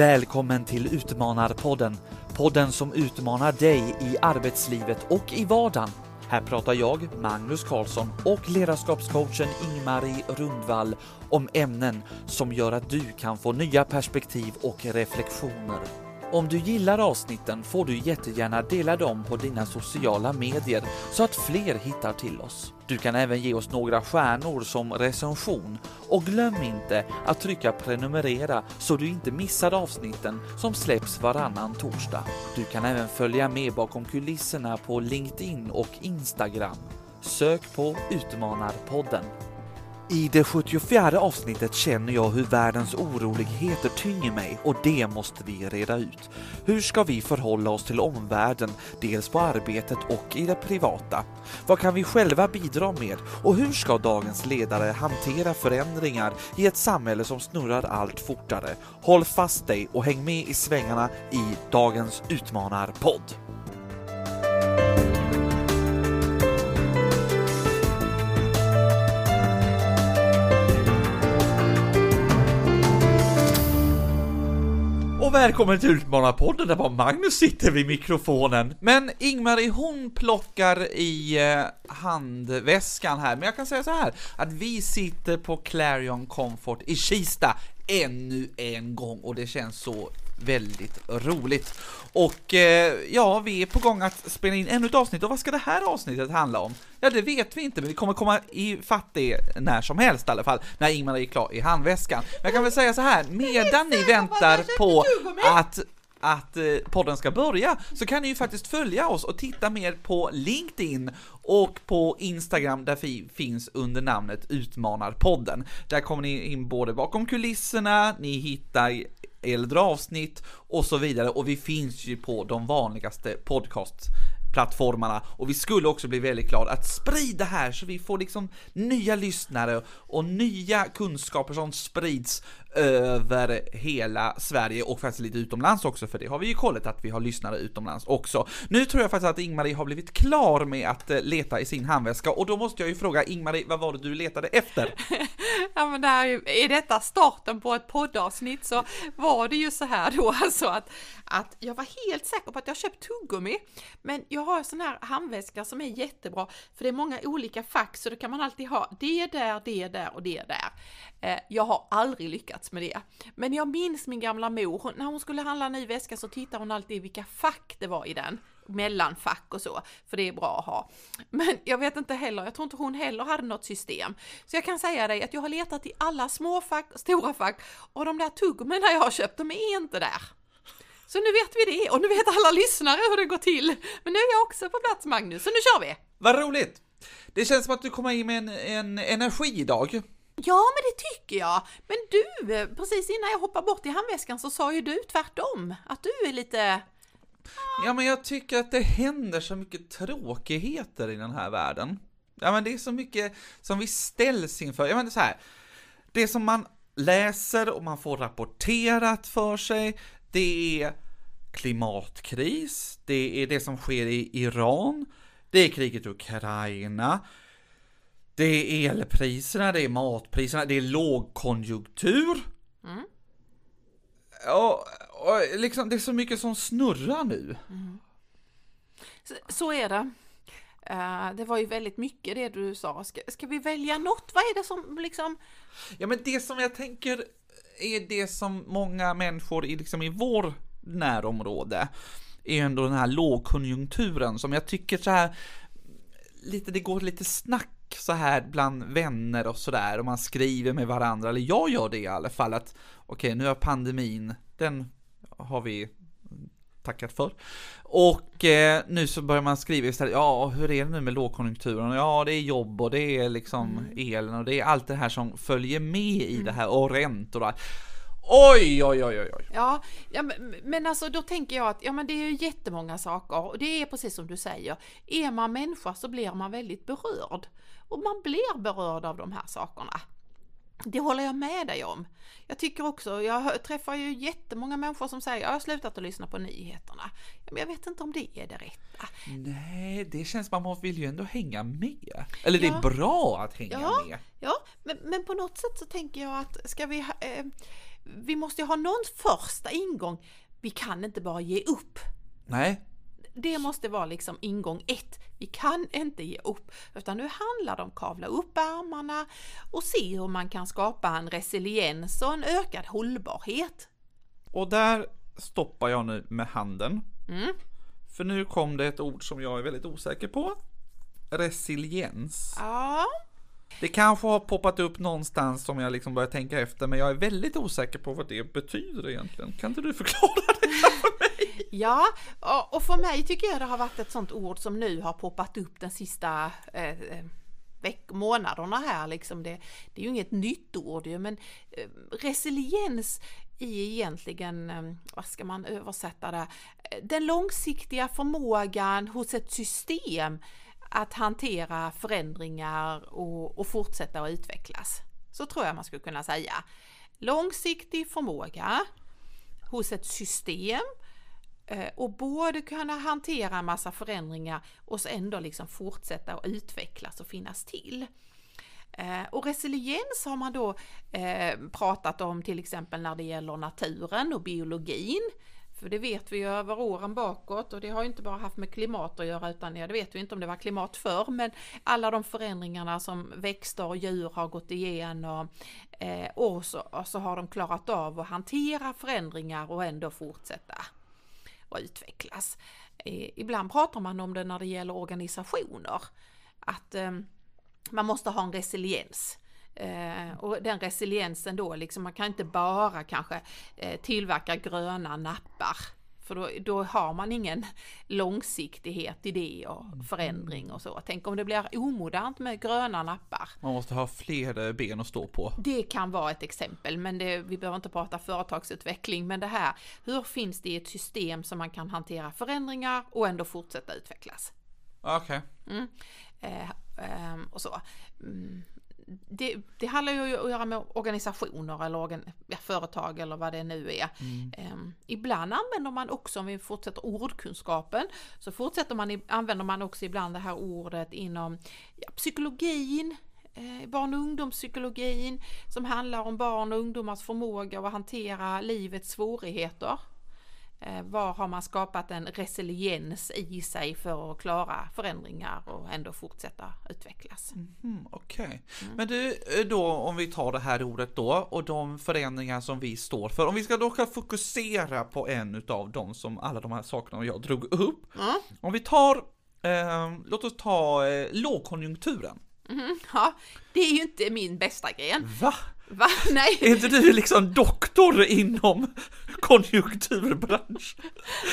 Välkommen till Utmanarpodden. Podden som utmanar dig i arbetslivet och i vardagen. Här pratar jag, Magnus Karlsson och ledarskapscoachen Ingmarie Rundvall om ämnen som gör att du kan få nya perspektiv och reflektioner. Om du gillar avsnitten får du jättegärna dela dem på dina sociala medier så att fler hittar till oss. Du kan även ge oss några stjärnor som recension och glöm inte att trycka prenumerera så du inte missar avsnitten som släpps varannan torsdag. Du kan även följa med bakom kulisserna på LinkedIn och Instagram. Sök på Utmanarpodden. I det 74 avsnittet känner jag hur världens oroligheter tynger mig och det måste vi reda ut. Hur ska vi förhålla oss till omvärlden, dels på arbetet och i det privata? Vad kan vi själva bidra med och hur ska dagens ledare hantera förändringar i ett samhälle som snurrar allt fortare? Håll fast dig och häng med i svängarna i dagens Utmanarpodd. Välkommen till Utmanarpodden där bara Magnus sitter vid mikrofonen. Men Ingmar, hon plockar i eh, handväskan här, men jag kan säga så här att vi sitter på Clarion Comfort i Kista ännu en gång och det känns så väldigt roligt. Och eh, ja, vi är på gång att spela in ännu ett avsnitt och vad ska det här avsnittet handla om? Ja, det vet vi inte, men vi kommer komma i fatt det när som helst i alla fall, när Ingmar är klar i handväskan. Men jag kan väl säga så här, medan ni väntar på att att eh, podden ska börja så kan ni ju faktiskt följa oss och titta mer på LinkedIn och på Instagram där vi finns under namnet Utmanarpodden. Där kommer ni in både bakom kulisserna, ni hittar äldre avsnitt och så vidare. Och vi finns ju på de vanligaste podcastplattformarna. Och vi skulle också bli väldigt glada att sprida här så vi får liksom nya lyssnare och nya kunskaper som sprids över hela Sverige och faktiskt lite utomlands också för det har vi ju kollat att vi har lyssnare utomlands också. Nu tror jag faktiskt att Ingmarie har blivit klar med att eh, leta i sin handväska och då måste jag ju fråga Ingmarie, vad var det du letade efter? ja men det här, är ju- i detta starten på ett poddavsnitt så var det ju så här då alltså att, att jag var helt säker på att jag köpt tuggummi men jag har en sån här handväska som är jättebra för det är många olika fack så då kan man alltid ha det där, det där och det där. Eh, jag har aldrig lyckats med det. Men jag minns min gamla mor, när hon skulle handla en ny väska så tittade hon alltid vilka fack det var i den mellanfack och så, för det är bra att ha. Men jag vet inte heller, jag tror inte hon heller hade något system. Så jag kan säga dig att jag har letat i alla små fack, stora fack och de där tuggummina jag har köpt, de är inte där. Så nu vet vi det och nu vet alla lyssnare hur det går till. Men nu är jag också på plats Magnus, så nu kör vi! Vad roligt! Det känns som att du kommer in med en, en energi idag. Ja, men det tycker jag. Men du, precis innan jag hoppade bort i handväskan så sa ju du tvärtom, att du är lite... Ja, men jag tycker att det händer så mycket tråkigheter i den här världen. Ja, men det är så mycket som vi ställs inför. Jag menar så här, det som man läser och man får rapporterat för sig, det är klimatkris, det är det som sker i Iran, det är kriget i Ukraina, det är elpriserna, det är matpriserna, det är lågkonjunktur. Och, och liksom, det är så mycket som snurrar nu. Så, så är det. Eh, det var ju väldigt mycket det du sa. Ska, ska vi välja något? Vad är det som liksom... Ja, men det som jag tänker är det som många människor i, liksom, i vår närområde är ändå den här lågkonjunkturen som jag tycker så här lite, det går lite snack så här bland vänner och sådär och man skriver med varandra, eller jag gör det i alla fall att okej, nu har pandemin, den har vi tackat för. Och eh, nu så börjar man skriva istället, ja hur är det nu med lågkonjunkturen? Ja det är jobb och det är liksom elen och det är allt det här som följer med i det här och räntor och allt. Oj, oj, oj, oj, oj. Ja, ja men, men alltså då tänker jag att ja, men det är ju jättemånga saker och det är precis som du säger. Är man människa så blir man väldigt berörd. Och man blir berörd av de här sakerna. Det håller jag med dig om. Jag tycker också, jag träffar ju jättemånga människor som säger jag har slutat att lyssna på nyheterna. Men jag vet inte om det är det rätta. Nej, det känns som man vill ju ändå hänga med. Eller det Ja. är bra att hänga Ja. med. Ja, men, men på något sätt så tänker jag att ska vi, eh, vi måste ju ha någon första ingång. Vi kan inte bara ge upp. Nej, Det måste vara liksom ingång ett. Vi kan inte ge upp, utan nu handlar det om att kavla upp ärmarna och se hur man kan skapa en resiliens och en ökad hållbarhet. och där stoppar jag nu med handen. Mm. För nu kom det ett ord som jag är väldigt osäker på. Resiliens. Ja, Det kanske har poppat upp någonstans som jag liksom börjar tänka efter, men jag är väldigt osäker på vad det betyder egentligen. Kan inte du förklara det mig? Ja, och- och för mig tycker jag det har varit ett sånt ord som nu har poppat upp den sista eh, eh veck- månaderna här liksom. Det, det är ju inget nytt ord ju, men eh, resiliens i egentligen, eh, vad ska man översätta det, den långsiktiga förmågan hos ett system att hantera förändringar och, och fortsätta att utvecklas. Så tror jag man skulle kunna säga. Långsiktig förmåga hos ett system Eh, och både kunna hantera en massa förändringar och så ändå liksom fortsätta att utvecklas och finnas till. Eh, och resiliens har man då eh, pratat om till exempel när det gäller naturen och biologin. För det vet vi ju över åren bakåt och det har ju inte bara haft med klimat att göra utan ja, det vet vi inte om det var klimat förr men alla de förändringarna som växter och djur har gått igenom och, så, och så har de klarat av att hantera förändringar och ändå fortsätta och utvecklas. Ibland pratar man om det när det gäller organisationer. Att ehm, man måste ha en resiliens. Eh, och den resiliensen då, liksom, man kan inte bara kanske eh, tillverka gröna nappar. För då, då har man ingen långsiktighet i det och förändring och så. Tänk om det blir omodernt med gröna nappar. Man måste ha fler eh, ben att stå på. Det kan vara ett exempel, men det, vi behöver inte prata företagsutveckling. Men det här, hur finns det i ett system som man kan hantera förändringar och ändå fortsätta utvecklas? Okej. Mm. Eh, ehm, och så. Mm. Det, det handlar ju att göra med organisationer eller organ, ja, företag eller vad det nu är. Ehm, ibland använder man också, om vi fortsätter ordkunskapen, så fortsätter man, använder man också ibland det här ordet inom ja, psykologin, eh, barn och ungdomspsykologin, som handlar om barn och ungdomars förmåga att hantera livets svårigheter. Eh, var har man skapat en resiliens i sig för att klara förändringar och ändå fortsätta utvecklas? Mm, Okej. Men du, eh, då om vi tar det här ordet då och de förändringar som vi står för. Om vi ska då fokusera på en utav dem som alla de här sakerna jag drog upp. Mm. Om vi tar, eh, låt oss ta eh, lågkonjunkturen. Mhm, ja, det är ju inte min bästa gren. Va? Va? Nej. Är inte du liksom doktor inom konjunkturbransch?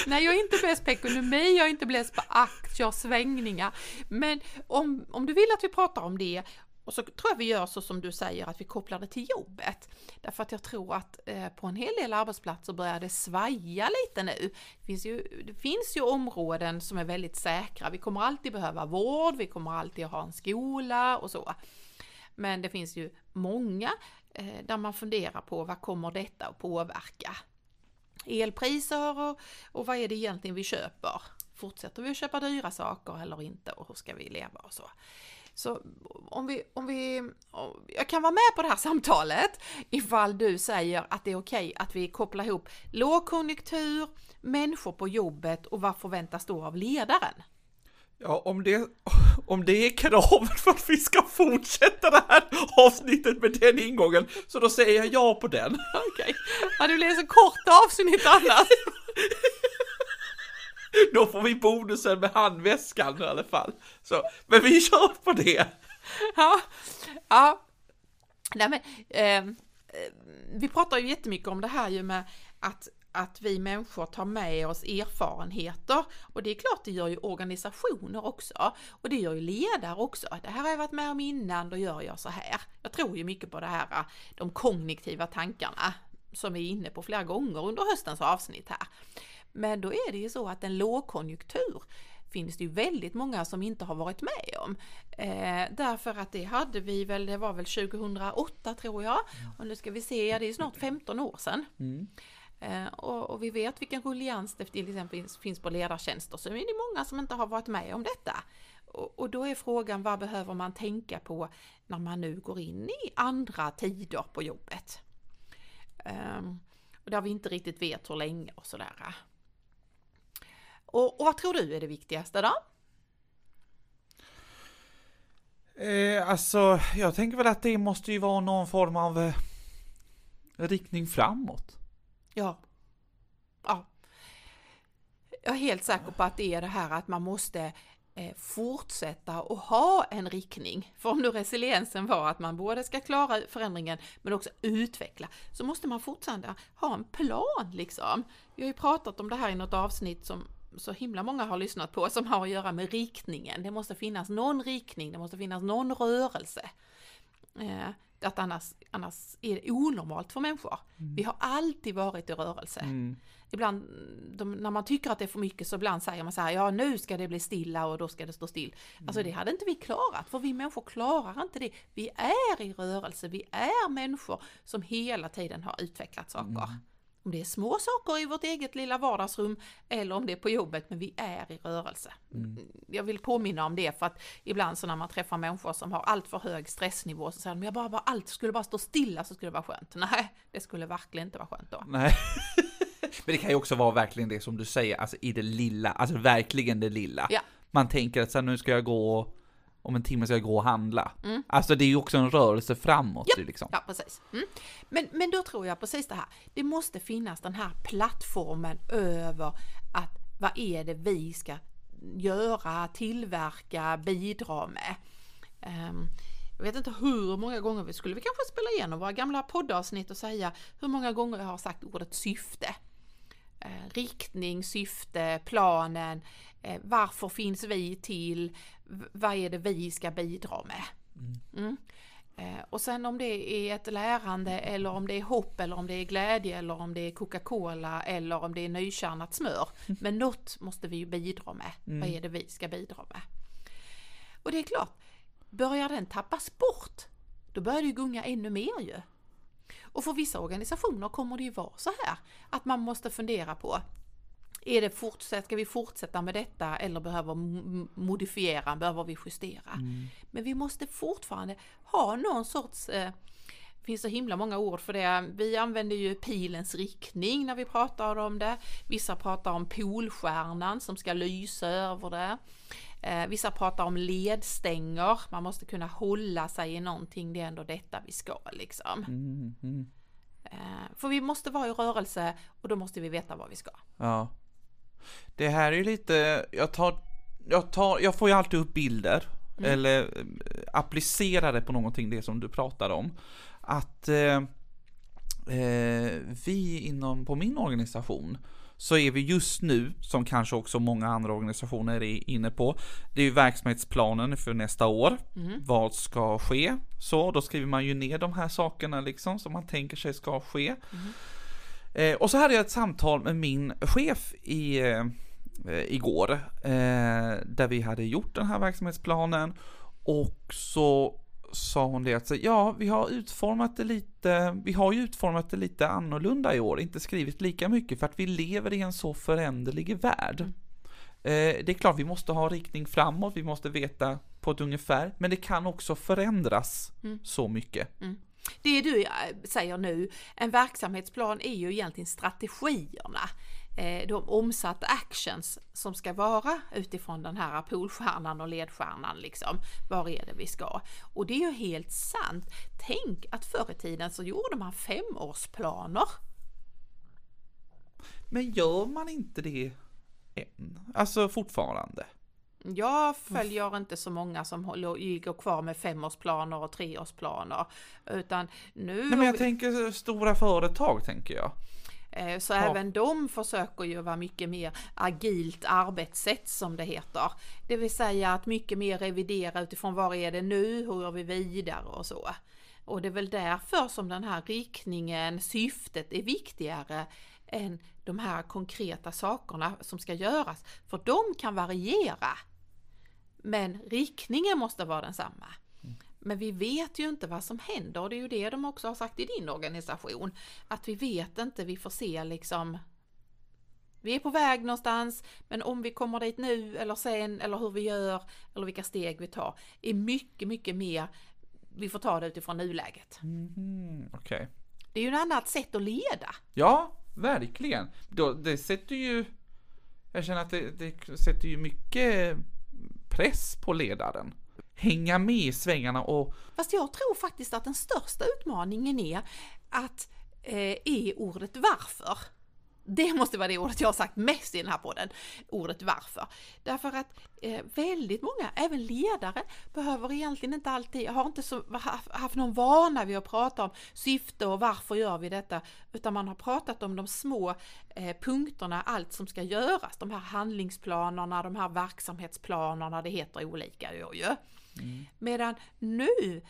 Nej, jag är inte bäst på ekonomi, jag är inte bäst på aktier, svängningar. Men om, om du vill att vi pratar om det, och så tror jag vi gör så som du säger, att vi kopplar det till jobbet. Därför att jag tror att eh, på en hel del arbetsplatser börjar det svaja lite nu. Det finns, ju, det finns ju områden som är väldigt säkra. Vi kommer alltid behöva vård, vi kommer alltid ha en skola och så. Men det finns ju många Eh, där man funderar på vad kommer detta att påverka? elpriser och, och vad är det egentligen vi köper? Fortsätter vi att köpa dyra saker eller inte och hur ska vi leva och så? Så om vi, om vi, om, jag kan vara med på det här samtalet ifall du säger att det är okej att vi kopplar ihop lågkonjunktur, människor på jobbet och vad förväntas då av ledaren? Ja, om det, om det är kravet för att vi ska fortsätta det här avsnittet med den ingången, så då säger jag ja på den. Okej, ja, det blir så kort avsnitt annars. Då får vi bonusen med handväskan i alla fall. Så, men vi kör på det. Ja, ja. Nej, men, eh, vi pratar ju jättemycket om det här ju med att, att vi människor tar med oss erfarenheter och det är klart det gör ju organisationer också och det gör ju ledare också. Det här har jag varit med om innan, då gör jag så här. Jag tror ju mycket på det här, de kognitiva tankarna som vi är inne på flera gånger under höstens avsnitt här. Men då är det ju så att en lågkonjunktur finns det ju väldigt många som inte har varit med om. Eh, därför att det hade vi väl, det var väl 2008 tror jag. Och nu ska vi se, ja, det är snart 15 år sedan. Mm. Eh, och, och vi vet vilken ruljans det till exempel finns, finns på ledartjänster, så är det många som inte har varit med om detta. Och, och då är frågan, vad behöver man tänka på när man nu går in i andra tider på jobbet? Um, och där vi inte riktigt vet hur länge och sådär. Och, och vad tror du är det viktigaste då? Eh, alltså, jag tänker väl att det måste ju vara någon form av eh, riktning framåt. Ja. Ja. Jag är helt säker på att det är det här att man måste eh, fortsätta och ha en riktning. För om nu resiliensen var att man både ska klara förändringen men också utveckla, så måste man fortfarande ha en plan liksom. Vi har ju pratat om det här i något avsnitt som så himla många har lyssnat på som har att göra med riktningen. Det måste finnas någon riktning, det måste finnas någon rörelse. Eh, att annars, annars är det onormalt för människor. Mm. Vi har alltid varit i rörelse. Mm. Ibland de, när man tycker att det är för mycket så ibland säger man så här, ja nu ska det bli stilla och då ska det stå still. Mm. Alltså det hade inte vi klarat, för vi människor klarar inte det. Vi är i rörelse, vi är människor som hela tiden har utvecklat saker. Om det är små saker i vårt eget lilla vardagsrum eller om det är på jobbet, men vi är i rörelse. Mm. Jag vill påminna om det för att ibland så när man träffar människor som har allt för hög stressnivå så säger de, jag bara, bara allt skulle bara stå stilla så skulle det vara skönt. Nej, det skulle verkligen inte vara skönt då. Nej. men det kan ju också vara verkligen det som du säger, alltså i det lilla, alltså verkligen det lilla. Ja. Man tänker att så här, nu ska jag gå om en timme ska jag gå och handla. Mm. Alltså det är ju också en rörelse framåt. Ja, liksom. ja precis. Mm. Men, men då tror jag precis det här, det måste finnas den här plattformen över att vad är det vi ska göra, tillverka, bidra med. Um, jag vet inte hur många gånger vi skulle vi kanske spela igenom våra gamla poddavsnitt och säga hur många gånger jag har sagt ordet syfte. Eh, riktning, syfte, planen, eh, varför finns vi till, vad är det vi ska bidra med. Mm. mm. Eh, och sen om det är ett lärande eller om det är hopp eller om det är glädje eller om det är Coca-Cola eller om det är nykärnat smör. Mm. Men något måste vi ju bidra med. Mm. Vad är det vi ska bidra med? Och det är klart, börjar den tappas bort, då börjar det ju gunga ännu mer ju. Och för vissa organisationer kommer det ju vara så här att man måste fundera på är det fortsätt, ska vi fortsätta med detta eller behöver modifiera, behöver vi justera? Mm. Men vi måste fortfarande ha någon sorts eh, det finns så himla många ord för det. Vi använder ju pilens riktning när vi pratar om det. Vissa pratar om polstjärnan som ska lysa över det. Eh, vissa pratar om ledstänger, man måste kunna hålla sig i någonting, det är ändå detta vi ska liksom. Mm, mm. Eh, för vi måste vara i rörelse och då måste vi veta vad vi ska. Ja. Det här är lite, jag tar, jag tar, jag får ju alltid upp bilder, mm. eller eh, applicera det på någonting, det som du pratar om. Att eh, eh, vi inom, på min organisation, så är vi just nu, som kanske också många andra organisationer är inne på, det är ju verksamhetsplanen för nästa år. Mm. Vad ska ske? Så, då skriver man ju ner de här sakerna liksom som man tänker sig ska ske. Mm. Eh, och så hade jag ett samtal med min chef i, eh, igår, eh, där vi hade gjort den här verksamhetsplanen och så sa hon det att ja, vi har utformat det lite, vi har ju utformat det lite annorlunda i år, inte skrivit lika mycket för att vi lever i en så föränderlig värld. Mm. Eh, det är klart, vi måste ha riktning framåt, vi måste veta på ett ungefär, men det kan också förändras mm. så mycket. Mm. Det du eh, säger nu, en verksamhetsplan är ju egentligen strategierna de omsatta actions som ska vara utifrån den här polstjärnan och ledstjärnan liksom. Var är det vi ska? Och det är ju helt sant. Tänk att förr i tiden så gjorde man femårsplaner. Men gör man inte det än? Alltså fortfarande? Jag följer inte så många som går kvar med femårsplaner och treårsplaner. Utan nu... Nej men jag tänker stora företag tänker jag. Eh, så ja. även de försöker ju vara mycket mer agilt arbetssätt som det heter. Det vill säga att mycket mer revidera utifrån var är det nu, hur gör vi vidare och så. Och det är väl därför som den här riktningen, syftet är viktigare än de här konkreta sakerna som ska göras. För de kan variera. Men riktningen måste vara densamma. Men vi vet ju inte vad som händer och det är ju det de också har sagt i din organisation. Att vi vet inte, vi får se liksom vi är på väg någonstans, men om vi kommer dit nu eller sen eller hur vi gör eller vilka steg vi tar är mycket, mycket mer. Vi får ta det utifrån nuläget. Mm. Okay. Det är ju ett annat sätt att leda. Ja, verkligen. Det sätter ju... Jag känner att det, det sätter ju mycket press på ledaren. Hänga med i svängarna och... Fast jag tror faktiskt att den största utmaningen är att eh, är ordet varför. Det måste vara det ordet jag har sagt mest i den här podden, ordet varför. Därför att eh, väldigt många, även ledare, behöver egentligen inte alltid, har inte så, haft någon vana vid att prata om syfte och varför gör vi detta, utan man har pratat om de små eh, punkterna, allt som ska göras, de här handlingsplanerna, de här verksamhetsplanerna, det heter olika ju. Mm. Medan nu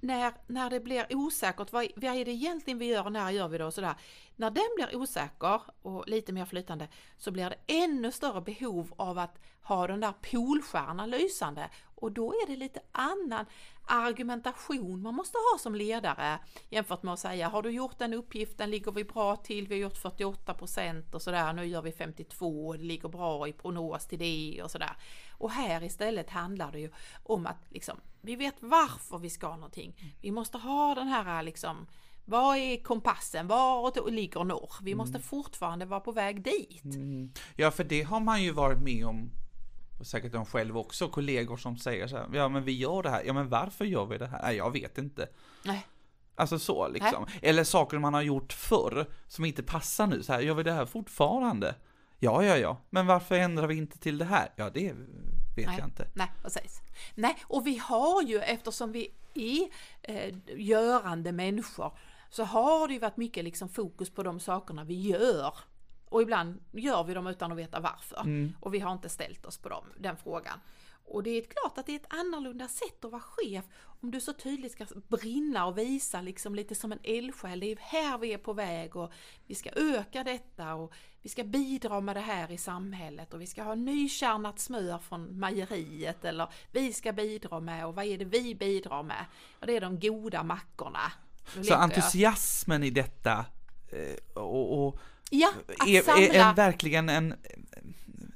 när, när det blir osäkert, vad, vad är det egentligen vi gör och när gör vi det och sådär. När den blir osäker och lite mer flytande så blir det ännu större behov av att ha den där polstjärnan lysande och då är det lite annan argumentation man måste ha som ledare jämfört med att säga har du gjort den uppgiften, ligger vi bra till, vi har gjort 48 procent och sådär, nu gör vi 52 och det ligger bra i prognos till det och sådär. Och här istället handlar det ju om att liksom, vi vet varför vi ska någonting. Vi måste ha den här liksom, vad är kompassen? Var ligger norr? Vi måste mm. fortfarande vara på väg dit. Mm. Ja, för det har man ju varit med om och säkert de själv också, kollegor som säger så här, ja men vi gör det här, ja men varför gör vi det här? Nej, jag vet inte. Nej. Alltså så liksom. Nej. Eller saker man har gjort förr, som inte passar nu, så här, gör vi det här fortfarande? Ja, ja, ja, men varför ändrar vi inte till det här? Ja, det vet Nej. jag inte. Nej, precis. Nej, och vi har ju, eftersom vi är eh, görande människor, så har det ju varit mycket liksom fokus på de sakerna vi gör. Och ibland gör vi dem utan att veta varför. Mm. Och vi har inte ställt oss på dem, den frågan. Och det är klart att det är ett annorlunda sätt att vara chef om du så tydligt ska brinna och visa liksom lite som en eldsjäl. Det är här vi är på väg och vi ska öka detta och vi ska bidra med det här i samhället och vi ska ha nykärnat smör från mejeriet eller vi ska bidra med och vad är det vi bidrar med? Och det är de goda mackorna. Så entusiasmen i detta eh, och, och ja, är, samla... är, är verkligen en,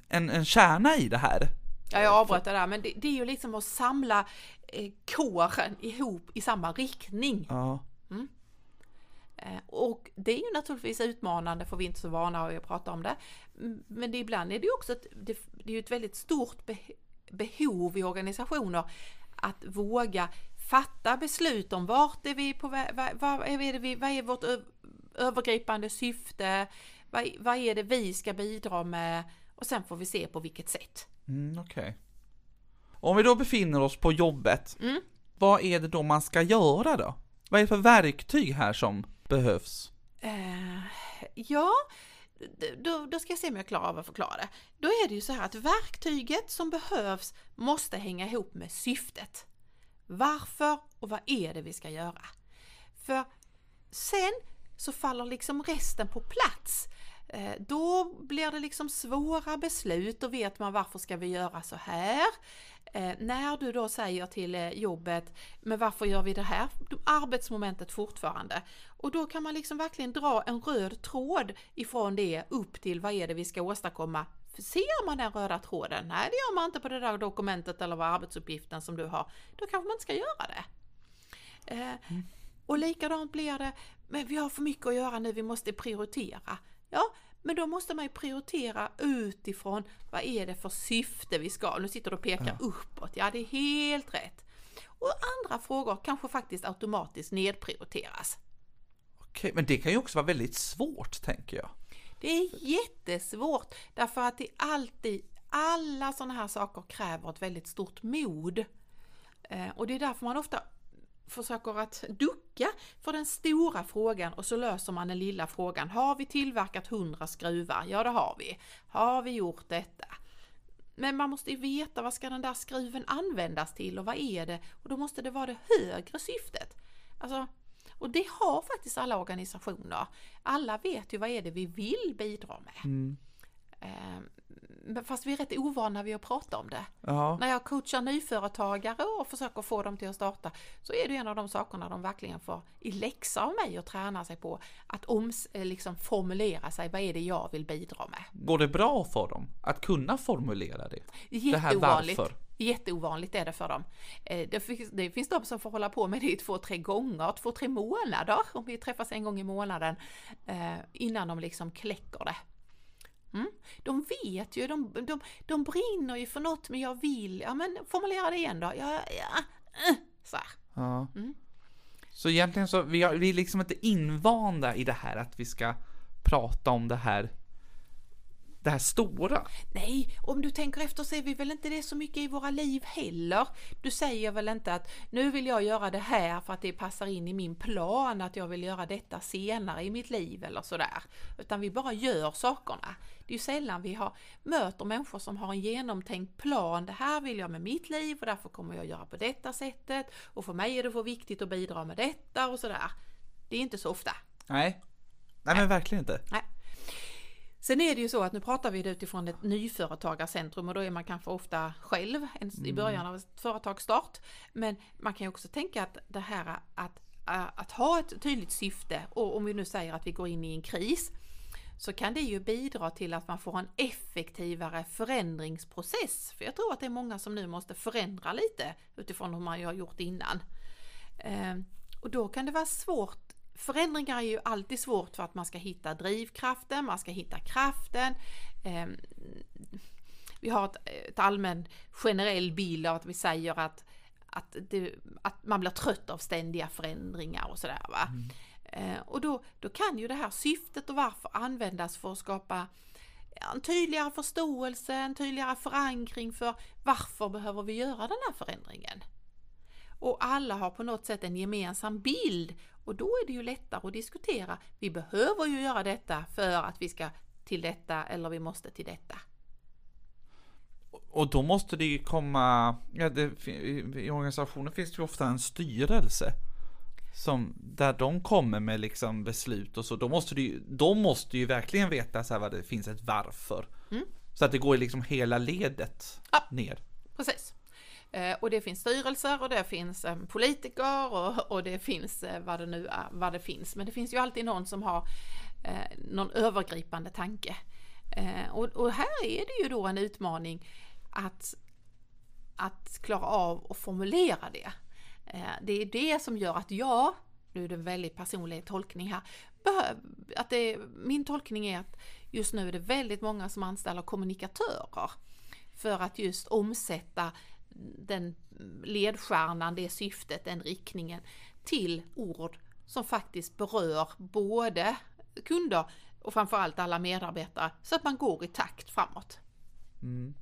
en, en kärna i det här. Ja, jag avbröt det där, men det, det är ju liksom att samla eh, kåren ihop i samma riktning. Ja. Mm. Eh, och det är ju naturligtvis utmanande för vi är inte så vana att prata om det. Men det, ibland är det ju också ett, det, det är ett väldigt stort be, behov i organisationer att våga fatta beslut om vart är vi på väg, vad, vad, är vi, vad är vårt övergripande syfte, vad, vad är det vi ska bidra med och sen får vi se på vilket sätt. Mm, Okej. Okay. Om vi då befinner oss på jobbet, mm. vad är det då man ska göra då? Vad är det för verktyg här som behövs? Uh, ja, då, då, ska jag se om jag klarar av att förklara det. Då är det ju så här att verktyget som behövs måste hänga ihop med syftet. Varför och vad är det vi ska göra? För sen så faller liksom resten på plats. Eh, då blir det liksom svåra beslut, och vet man varför ska vi göra så här? Eh, när du då säger till eh, jobbet, men varför gör vi det här arbetsmomentet fortfarande? Och då kan man liksom verkligen dra en röd tråd ifrån det upp till vad är det vi ska åstadkomma Ser man den röda tråden? Nej, det gör man inte på det där dokumentet eller vad arbetsuppgiften som du har. Då kanske man inte ska göra det. Mm. Och likadant blir det, men vi har för mycket att göra nu, vi måste prioritera. Ja, men då måste man ju prioritera utifrån vad är det för syfte vi ska. Nu sitter du och pekar ja. uppåt. Ja, det är helt rätt. Och andra frågor kanske faktiskt automatiskt nedprioriteras. Okej, men det kan ju också vara väldigt svårt, tänker jag. Det är jättesvårt, därför att det alltid, alla sådana här saker kräver ett väldigt stort mod. Eh, och det är därför man ofta försöker att ducka för den stora frågan och så löser man den lilla frågan. Har vi tillverkat 100 skruvar? Ja, det har vi. Har vi gjort detta? Men man måste ju veta vad ska den där skruven användas till och vad är det? Och då måste det vara det högre syftet. Alltså, och det har faktiskt alla organisationer. Alla vet ju vad är det vi vill bidra med. Mm. Fast vi är rätt ovana vid att prata om det. Ja. När jag coachar nyföretagare och försöker få dem till att starta så är det en av de sakerna de verkligen får i läxa av mig och träna sig på att oms, eh, liksom formulera sig. Vad är det jag vill bidra med? Går det bra för dem att kunna formulera det? Det här varför? Jätteovanligt är det för dem. Eh, det finns, det finns de som får hålla på med det i två, tre gånger, två, tre månader, om vi träffas en gång i månaden, eh, innan de liksom kläcker det. Mm. De vet ju, de, de, de brinner ju för något, men jag vill, ja men formulera det igen då. Ja, ja, uh, så. Ja. Mm. Så egentligen så, vi, har, vi är liksom inte invanda i det här att vi ska prata om det här det här stora. Nej, om du tänker efter så är vi väl inte det så mycket i våra liv heller. Du säger väl inte att nu vill jag göra det här för att det passar in i min plan, att jag vill göra detta senare i mitt liv eller sådär. Utan vi bara gör sakerna. Det är ju sällan vi har, möter människor som har en genomtänkt plan. Det här vill jag med mitt liv och därför kommer jag göra på detta sättet. Och för mig är det för viktigt att bidra med detta och sådär. Det är inte så ofta. Nej. Nej men verkligen inte. Nej. Sen är det ju så att nu pratar vi utifrån ett nyföretagarcentrum och då är man kanske ofta själv i början av ett företagsstart. Men man kan ju också tänka att det här att, att ha ett tydligt syfte och om vi nu säger att vi går in i en kris så kan det ju bidra till att man får en effektivare förändringsprocess. För jag tror att det är många som nu måste förändra lite utifrån hur man har gjort innan. Ehm, och då kan det vara svårt förändringar är ju alltid svårt för att man ska hitta drivkraften, man ska hitta kraften. Ehm, vi har ett, ett allmän generell bild av att vi säger att, att, det, att man blir trött av ständiga förändringar och sådär. Va? Mm. Ehm, och då, då kan ju det här syftet och varför användas för att skapa en tydligare förståelse, en tydligare förankring för varför behöver vi göra den här förändringen? Och alla har på något sätt en gemensam bild och då är det ju lättare att diskutera. Vi behöver ju göra detta för att vi ska till detta eller vi måste till detta. Och då måste det ju komma, ja, det, i organisationen finns det ju ofta en styrelse. Som, där de kommer med liksom beslut och så, då måste, ju, de måste ju verkligen veta så här vad det finns ett varför. Mm. Så att det går liksom hela ledet ja, ner. Precis. Eh, och det finns styrelser och det finns eh, politiker och, och det finns eh, vad det nu är, vad det finns. Men det finns ju alltid någon som har någon övergripande tanke. Och, och här är det ju då en utmaning att, att klara av att formulera det. Det är det som gör att jag, nu är det en väldigt personlig tolkning här, att det, min tolkning är att just nu är det väldigt många som anställer kommunikatörer för att just omsätta den ledstjärnan, det syftet, den riktningen till ord som faktiskt berör både kunder och framförallt alla medarbetare så att man går i takt framåt. Mm.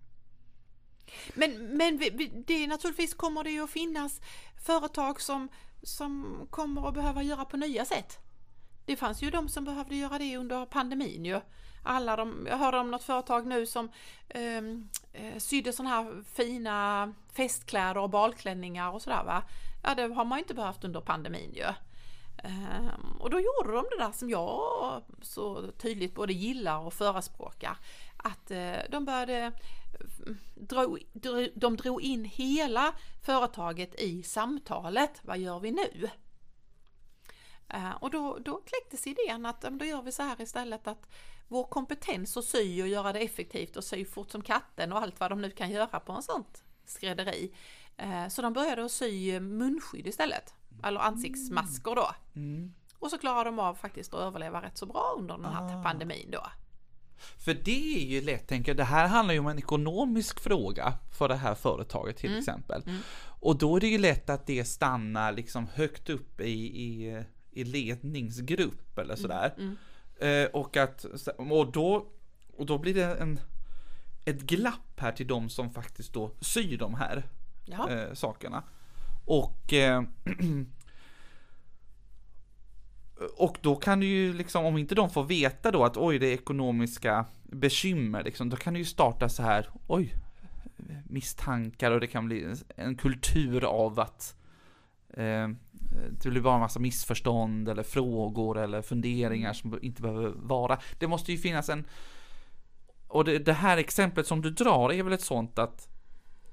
Men, men det naturligtvis kommer det ju att finnas företag som, som kommer att behöva göra på nya sätt. Det fanns ju de som behövde göra det under pandemin ju alla de, jag hörde om något företag nu som ehm, eh, sydde sådana här fina festkläder och balklänningar och sådär va. Ja det har man ju inte behövt under pandemin ju. Um, och då gjorde de det där som jag så tydligt både gillar och förespråkar. Att uh, de började eh, dra, de drog in hela företaget i samtalet. Vad gör vi nu? Uh, och då, då kläcktes idén att um, då gör vi så här istället att vår kompetens att sy och göra det effektivt och sy fort som katten och allt vad de nu kan göra på en sånt skrädderi. Eh, så de började att sy munskydd istället, eller ansiktsmasker då. Mm. Och så klarade de av faktiskt att överleva rätt så bra under den här ah. pandemin då. För det är ju lätt, tänker jag, det här handlar ju om en ekonomisk fråga för det här företaget till mm. exempel. Mm. Och då är det ju lätt att det stannar liksom högt upp i, i, i ledningsgrupp eller sådär. Mm. Eh, och, att, och, då, och då blir det en, ett glapp här till de som faktiskt då syr de här eh, sakerna. Och eh, Och då kan du ju liksom, om inte de får veta då att oj det är ekonomiska bekymmer liksom, då kan det ju starta så här, oj, misstankar och det kan bli en kultur av att eh, det blir bara en massa missförstånd eller frågor eller funderingar som inte behöver vara. Det måste ju finnas en... Och det, det här exemplet som du drar är väl ett sånt att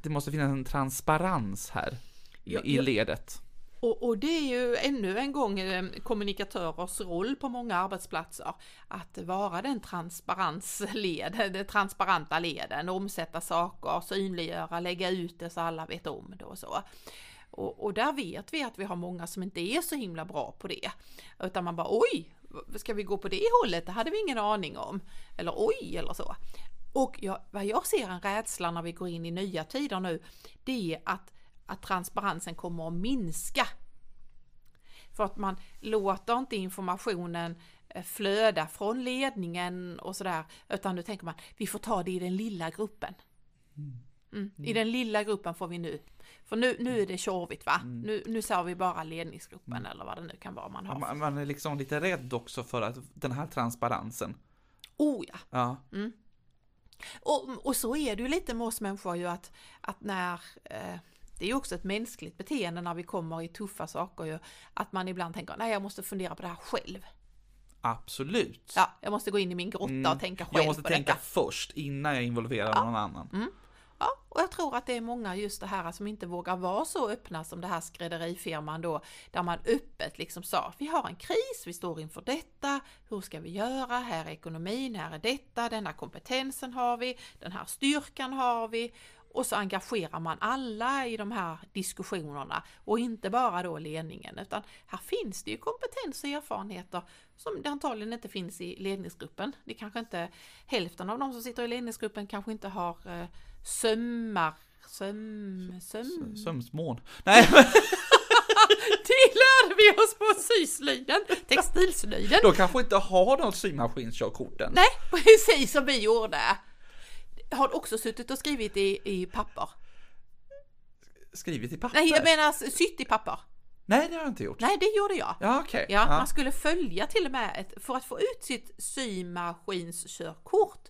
det måste finnas en transparens här ja, i ledet. Och, och, det är ju ännu en gång eh, kommunikatörers roll på många arbetsplatser att vara den transparensled, det transparenta leden, omsätta saker, synliggöra, lägga ut det så alla vet om det och så. Och, och, där vet vi att vi har många som inte är så himla bra på det. Utan man bara oj, ska vi gå på det hållet? Det hade vi ingen aning om. Eller oj, eller så. Och jag, vad jag ser en rädsla när vi går in i nya tider nu, det är att, att transparensen kommer att minska. För att man låter inte informationen eh, flöda från ledningen och sådär, utan nu tänker man vi får ta det i den lilla gruppen. Mm mm. I den lilla gruppen får vi nu, för nu, nu är det tjorvigt va? Mm. Nu, nu ser vi bara ledningsgruppen mm. eller vad det nu kan vara man har. Man, man, är liksom lite rädd också för att den här transparensen. Oh ja! ja. Mm. Och, och så är det ju lite med oss människor ju att, att när eh, det är ju också ett mänskligt beteende när vi kommer i tuffa saker ju, att man ibland tänker nej jag måste fundera på det här själv. Absolut. Ja, jag måste gå in i min grotta mm. och tänka själv Jag måste tänka detta. först innan jag involverar ja. någon annan. Mm. Ja, och jag tror att det är många just det här som inte vågar vara så öppna som det här skrädderifirman då, där man öppet liksom sa, vi har en kris, vi står inför detta, hur ska vi göra, här är ekonomin, här är detta, denna kompetensen har vi, den här styrkan har vi, och så engagerar man alla i de här diskussionerna och inte bara då ledningen utan här finns det ju kompetens och erfarenheter som det antagligen inte finns i ledningsgruppen. Det kanske inte hälften av de som sitter i ledningsgruppen kanske inte har eh, sömmar, söm, söm... Sömsmån. Nej Det lärde vi oss på syslöjden, textilslöjden. De kanske inte har något symaskinskörkorten. Nej, precis som vi gjorde. Har också suttit och skrivit i, i papper? Skrivit i papper? Nej, jag menar sytt i papper. Nej, det har jag inte gjort. Nej, det gjorde jag. Ja. Okay. Ja, ja, man skulle följa till och med ett, för att få ut sitt symaskinskörkort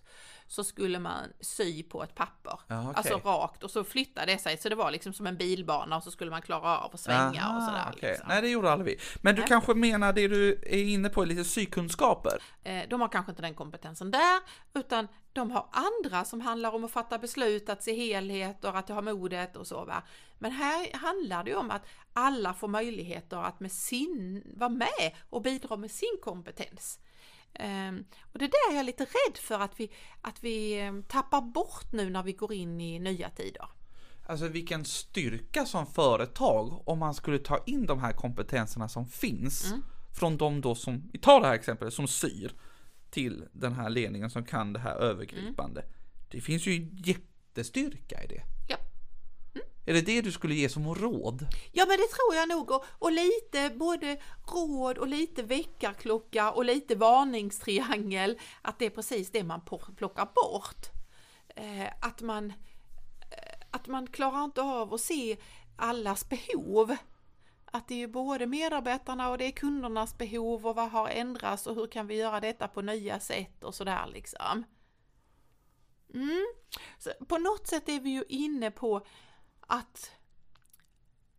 så skulle man sy på ett papper. Ja, okay. Alltså rakt och så flyttade det sig så det var liksom som en bilbana och så skulle man klara av att svänga Aha, och sådär. Okay. Liksom. Nej det gjorde aldrig vi. Men du Nej. kanske menar det du är inne på, lite sykunskaper? Eh, de har kanske inte den kompetensen där utan de har andra som handlar om att fatta beslut, att se helheter, att ha modet och så. Va? Men här handlar det ju om att alla får möjligheter att med sin, vara med och bidra med sin kompetens. Um, och det där är jag lite rädd för att vi, att vi um, tappar bort nu när vi går in i nya tider. Alltså vilken styrka som företag om man skulle ta in de här kompetenserna som finns mm. från de då som, vi tar det här exemplet, som syr till den här ledningen som kan det här övergripande. Mm. Det finns ju jättestyrka i det. Är det det du skulle ge som råd? Ja men det tror jag nog och, och lite både råd och lite väckarklocka och lite varningstriangel att det är precis det man plockar bort. Eh, att man eh, att man klarar inte av att se allas behov. Att det är både medarbetarna och det är kundernas behov och vad har ändrats och hur kan vi göra detta på nya sätt och sådär liksom. Mm. Så på något sätt är vi ju inne på att,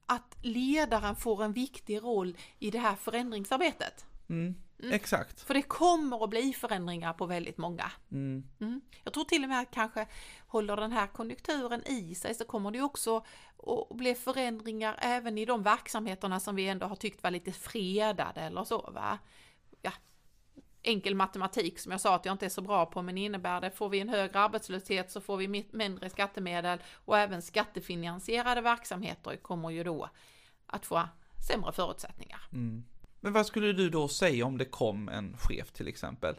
att ledaren får en viktig roll i det här förändringsarbetet. Mm, mm. Exakt. För det kommer att bli förändringar på väldigt många. Mm. mm. Jag tror till och med att kanske håller den här konjunkturen i sig så kommer det också att bli förändringar även i de verksamheterna som vi ändå har tyckt var lite fredade eller så. Va? Ja, enkel matematik som jag sa att jag inte är så bra på, men innebär det, får vi en högre arbetslöshet så får vi mindre skattemedel och även skattefinansierade verksamheter kommer ju då att få sämre förutsättningar. Mm. Men vad skulle du då säga om det kom en chef till exempel,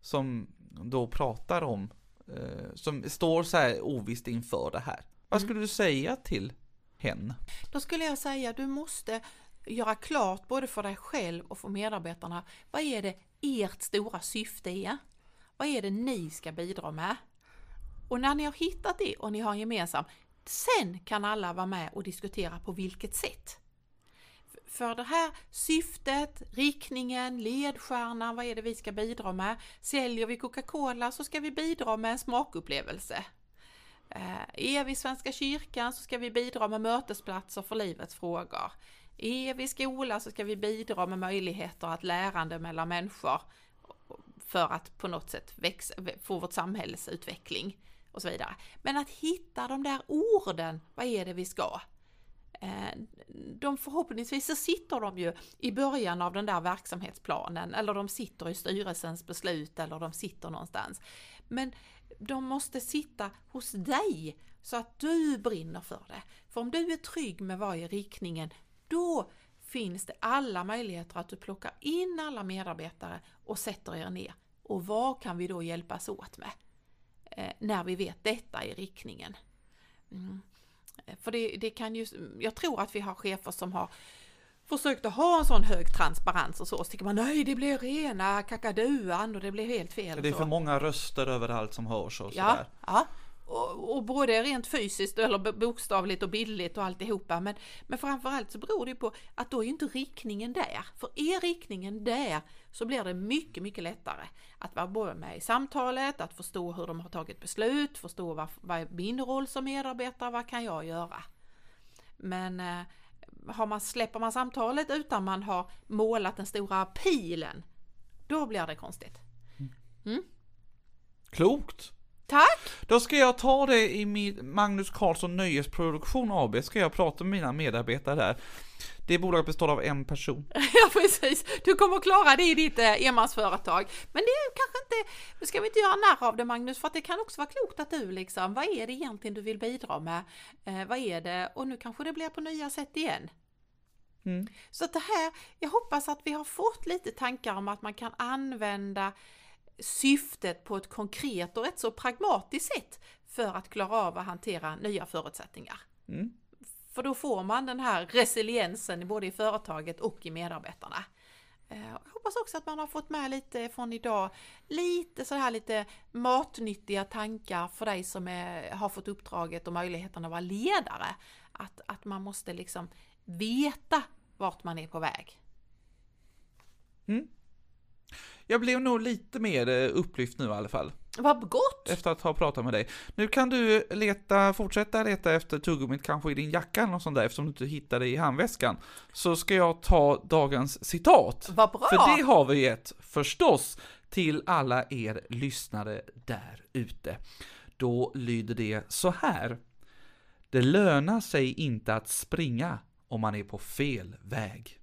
som då pratar om, eh, som står så här ovisst inför det här. Vad mm. skulle du säga till hen? Då skulle jag säga, du måste göra klart både för dig själv och för medarbetarna, vad är det ert stora syfte är. Vad är det ni ska bidra med? Och när ni har hittat det och ni har en gemensam, sen kan alla vara med och diskutera på vilket sätt. För det här syftet, riktningen, ledstjärnan, vad är det vi ska bidra med? Säljer vi Coca-Cola så ska vi bidra med en smakupplevelse. Eh, är vi Svenska kyrkan så ska vi bidra med mötesplatser för livets frågor. Är vi skola så ska vi bidra med möjligheter att lärande mellan människor för att på något sätt växa, få vårt samhälles utveckling och så vidare. Men att hitta de där orden, vad är det vi ska? Eh, de förhoppningsvis så sitter de ju i början av den där verksamhetsplanen eller de sitter i styrelsens beslut eller de sitter någonstans. Men de måste sitta hos dig så att du brinner för det. För om du är trygg med vad är riktningen, då finns det alla möjligheter att du plockar in alla medarbetare och sätter er ner. Och vad kan vi då hjälpas åt med? Eh, när vi vet detta är riktningen. Mm. För det, det kan ju, jag tror att vi har chefer som har försökt att ha en sån hög transparens och så, så tycker man nej det blir rena kakaduan och det blir helt fel. Det är för många röster överallt som hörs och ja, sådär. Ja, och, och både rent fysiskt eller bokstavligt och bildligt och alltihopa. Men, men framförallt så beror det på att då är inte riktningen där. För är riktningen där så blir det mycket, mycket lättare att vara både med i samtalet, att förstå hur de har tagit beslut, förstå vad, vad är min roll som medarbetare, vad kan jag göra? Men eh, har man, släpper man samtalet utan man har målat den stora pilen, då blir det konstigt. Mm. Klokt! Tack! Då ska jag ta det i min Magnus Karlsson Nöjesproduktion AB, ska jag prata med mina medarbetare där. Det bolaget består av en person. ja precis, du kommer klara det i ditt eh, enmansföretag. Men det är kanske inte, nu ska vi inte göra narr av det Magnus, för att det kan också vara klokt att du liksom, vad är det egentligen du vill bidra med? Eh, vad är det? Och nu kanske det blir på nya sätt igen. Mm. Så att det här, jag hoppas att vi har fått lite tankar om att man kan använda syftet på ett konkret och rätt så pragmatiskt sätt för att klara av att hantera nya förutsättningar. Mm. För då får man den här resiliensen både i företaget och i medarbetarna. Eh, jag hoppas också att man har fått med lite från idag, lite så här lite matnyttiga tankar för dig som är, har fått uppdraget och möjligheten att vara ledare. Att, att man måste liksom veta vart man är på väg. Mm. Jag blev nog lite mer eh, upplyft nu i alla fall. Vad gott! Efter att ha pratat med dig. Nu kan du leta, fortsätta leta efter tuggummit kanske i din jacka eller något sånt där eftersom du inte hittar det i handväskan. Så ska jag ta dagens citat. Vad bra! För det har vi gett, förstås, till alla er lyssnare där ute. Då lyder det så här. Det lönar sig inte att springa om man är på fel väg.